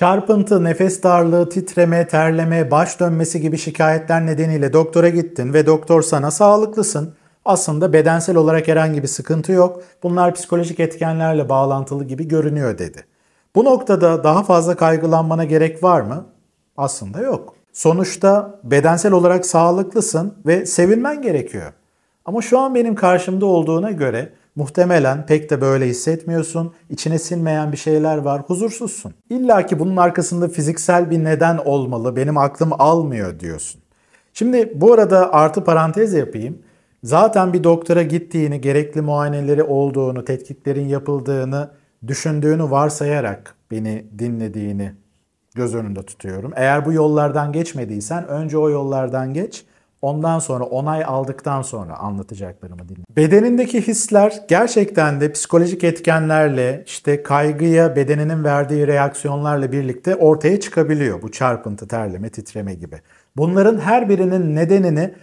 Çarpıntı, nefes darlığı, titreme, terleme, baş dönmesi gibi şikayetler nedeniyle doktora gittin ve doktor sana sağlıklısın. Aslında bedensel olarak herhangi bir sıkıntı yok. Bunlar psikolojik etkenlerle bağlantılı gibi görünüyor dedi. Bu noktada daha fazla kaygılanmana gerek var mı? Aslında yok. Sonuçta bedensel olarak sağlıklısın ve sevinmen gerekiyor. Ama şu an benim karşımda olduğuna göre muhtemelen pek de böyle hissetmiyorsun. İçine sinmeyen bir şeyler var, huzursuzsun. İlla ki bunun arkasında fiziksel bir neden olmalı, benim aklım almıyor diyorsun. Şimdi bu arada artı parantez yapayım. Zaten bir doktora gittiğini, gerekli muayeneleri olduğunu, tetkiklerin yapıldığını düşündüğünü varsayarak beni dinlediğini göz önünde tutuyorum. Eğer bu yollardan geçmediysen önce o yollardan geç. Ondan sonra onay aldıktan sonra anlatacaklarımı dinle. Bedenindeki hisler gerçekten de psikolojik etkenlerle işte kaygıya bedeninin verdiği reaksiyonlarla birlikte ortaya çıkabiliyor. Bu çarpıntı, terleme, titreme gibi. Bunların her birinin nedenini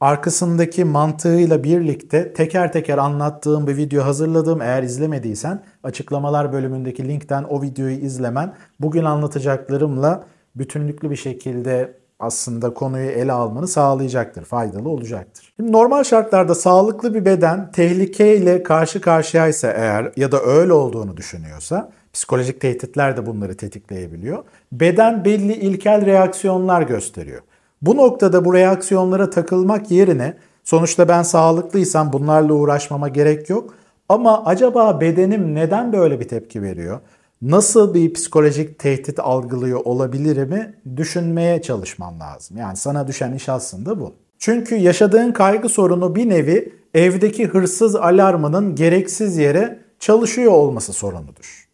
arkasındaki mantığıyla birlikte teker teker anlattığım bir video hazırladım. Eğer izlemediysen açıklamalar bölümündeki linkten o videoyu izlemen bugün anlatacaklarımla bütünlüklü bir şekilde aslında konuyu ele almanı sağlayacaktır, faydalı olacaktır. Şimdi normal şartlarda sağlıklı bir beden tehlikeyle karşı karşıyaysa eğer ya da öyle olduğunu düşünüyorsa psikolojik tehditler de bunları tetikleyebiliyor. Beden belli ilkel reaksiyonlar gösteriyor. Bu noktada bu reaksiyonlara takılmak yerine sonuçta ben sağlıklıysam bunlarla uğraşmama gerek yok. Ama acaba bedenim neden böyle bir tepki veriyor? Nasıl bir psikolojik tehdit algılıyor olabilirimi düşünmeye çalışman lazım. Yani sana düşen iş aslında bu. Çünkü yaşadığın kaygı sorunu bir nevi evdeki hırsız alarmının gereksiz yere çalışıyor olması sorunudur.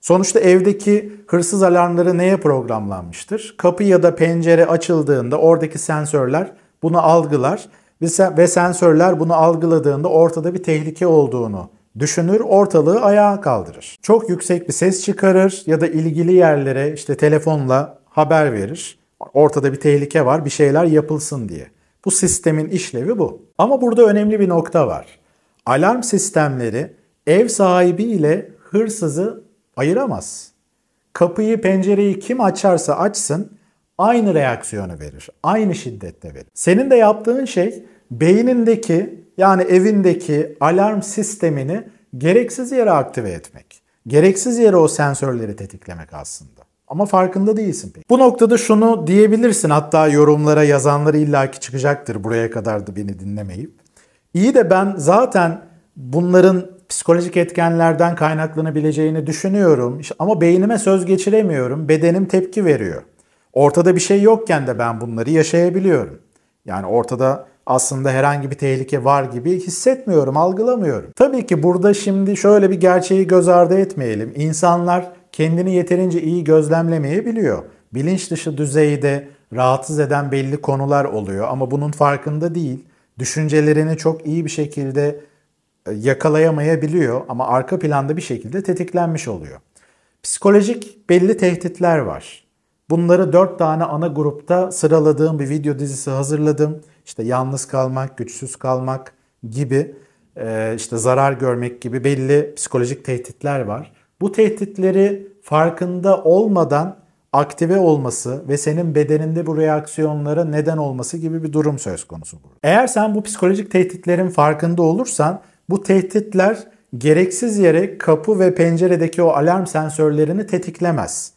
Sonuçta evdeki hırsız alarmları neye programlanmıştır? Kapı ya da pencere açıldığında oradaki sensörler bunu algılar ve sensörler bunu algıladığında ortada bir tehlike olduğunu düşünür, ortalığı ayağa kaldırır. Çok yüksek bir ses çıkarır ya da ilgili yerlere işte telefonla haber verir. Ortada bir tehlike var, bir şeyler yapılsın diye. Bu sistemin işlevi bu. Ama burada önemli bir nokta var. Alarm sistemleri ev sahibi ile hırsızı ayıramaz. Kapıyı, pencereyi kim açarsa açsın aynı reaksiyonu verir. Aynı şiddette verir. Senin de yaptığın şey beynindeki yani evindeki alarm sistemini gereksiz yere aktive etmek. Gereksiz yere o sensörleri tetiklemek aslında. Ama farkında değilsin peki. Bu noktada şunu diyebilirsin hatta yorumlara yazanları illaki çıkacaktır buraya kadar da beni dinlemeyip. İyi de ben zaten bunların psikolojik etkenlerden kaynaklanabileceğini düşünüyorum ama beynime söz geçiremiyorum. Bedenim tepki veriyor. Ortada bir şey yokken de ben bunları yaşayabiliyorum. Yani ortada aslında herhangi bir tehlike var gibi hissetmiyorum, algılamıyorum. Tabii ki burada şimdi şöyle bir gerçeği göz ardı etmeyelim. İnsanlar kendini yeterince iyi gözlemlemeyebiliyor. Bilinç dışı düzeyde rahatsız eden belli konular oluyor ama bunun farkında değil. Düşüncelerini çok iyi bir şekilde e, yakalayamayabiliyor ama arka planda bir şekilde tetiklenmiş oluyor. Psikolojik belli tehditler var. Bunları dört tane ana grupta sıraladığım bir video dizisi hazırladım. İşte yalnız kalmak, güçsüz kalmak gibi, e, işte zarar görmek gibi belli psikolojik tehditler var. Bu tehditleri farkında olmadan aktive olması ve senin bedeninde bu reaksiyonlara neden olması gibi bir durum söz konusu burada. Eğer sen bu psikolojik tehditlerin farkında olursan bu tehditler gereksiz yere kapı ve penceredeki o alarm sensörlerini tetiklemez.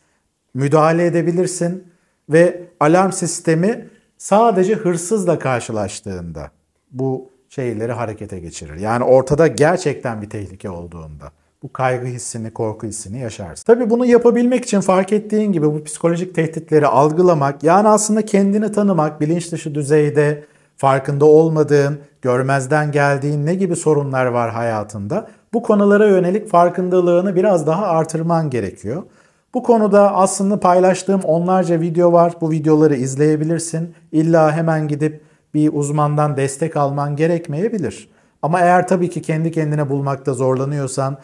Müdahale edebilirsin ve alarm sistemi sadece hırsızla karşılaştığında bu şeyleri harekete geçirir. Yani ortada gerçekten bir tehlike olduğunda bu kaygı hissini, korku hissini yaşarsın. Tabii bunu yapabilmek için fark ettiğin gibi bu psikolojik tehditleri algılamak, yani aslında kendini tanımak, bilinç dışı düzeyde farkında olmadığın, görmezden geldiğin ne gibi sorunlar var hayatında? Bu konulara yönelik farkındalığını biraz daha artırman gerekiyor. Bu konuda aslında paylaştığım onlarca video var. Bu videoları izleyebilirsin. İlla hemen gidip bir uzmandan destek alman gerekmeyebilir. Ama eğer tabii ki kendi kendine bulmakta zorlanıyorsan,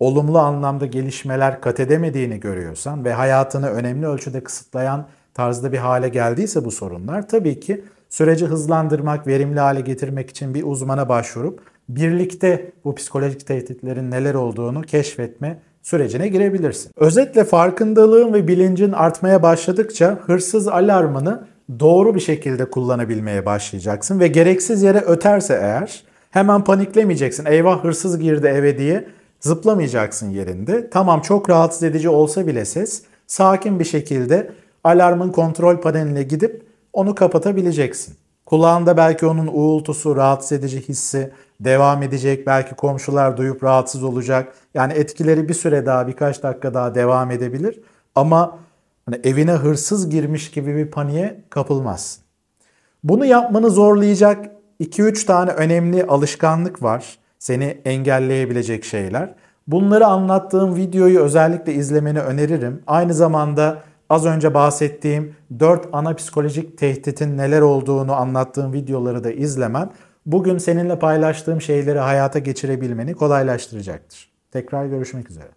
olumlu anlamda gelişmeler kat edemediğini görüyorsan ve hayatını önemli ölçüde kısıtlayan tarzda bir hale geldiyse bu sorunlar tabii ki süreci hızlandırmak, verimli hale getirmek için bir uzmana başvurup birlikte bu psikolojik tehditlerin neler olduğunu keşfetme sürecine girebilirsin. Özetle farkındalığın ve bilincin artmaya başladıkça hırsız alarmını doğru bir şekilde kullanabilmeye başlayacaksın ve gereksiz yere öterse eğer hemen paniklemeyeceksin. Eyvah hırsız girdi eve diye zıplamayacaksın yerinde. Tamam çok rahatsız edici olsa bile ses sakin bir şekilde alarmın kontrol paneline gidip onu kapatabileceksin. Kulağında belki onun uğultusu, rahatsız edici hissi devam edecek. Belki komşular duyup rahatsız olacak. Yani etkileri bir süre daha, birkaç dakika daha devam edebilir. Ama hani evine hırsız girmiş gibi bir paniğe kapılmazsın. Bunu yapmanı zorlayacak 2-3 tane önemli alışkanlık var. Seni engelleyebilecek şeyler. Bunları anlattığım videoyu özellikle izlemeni öneririm. Aynı zamanda az önce bahsettiğim 4 ana psikolojik tehditin neler olduğunu anlattığım videoları da izlemen bugün seninle paylaştığım şeyleri hayata geçirebilmeni kolaylaştıracaktır. Tekrar görüşmek üzere.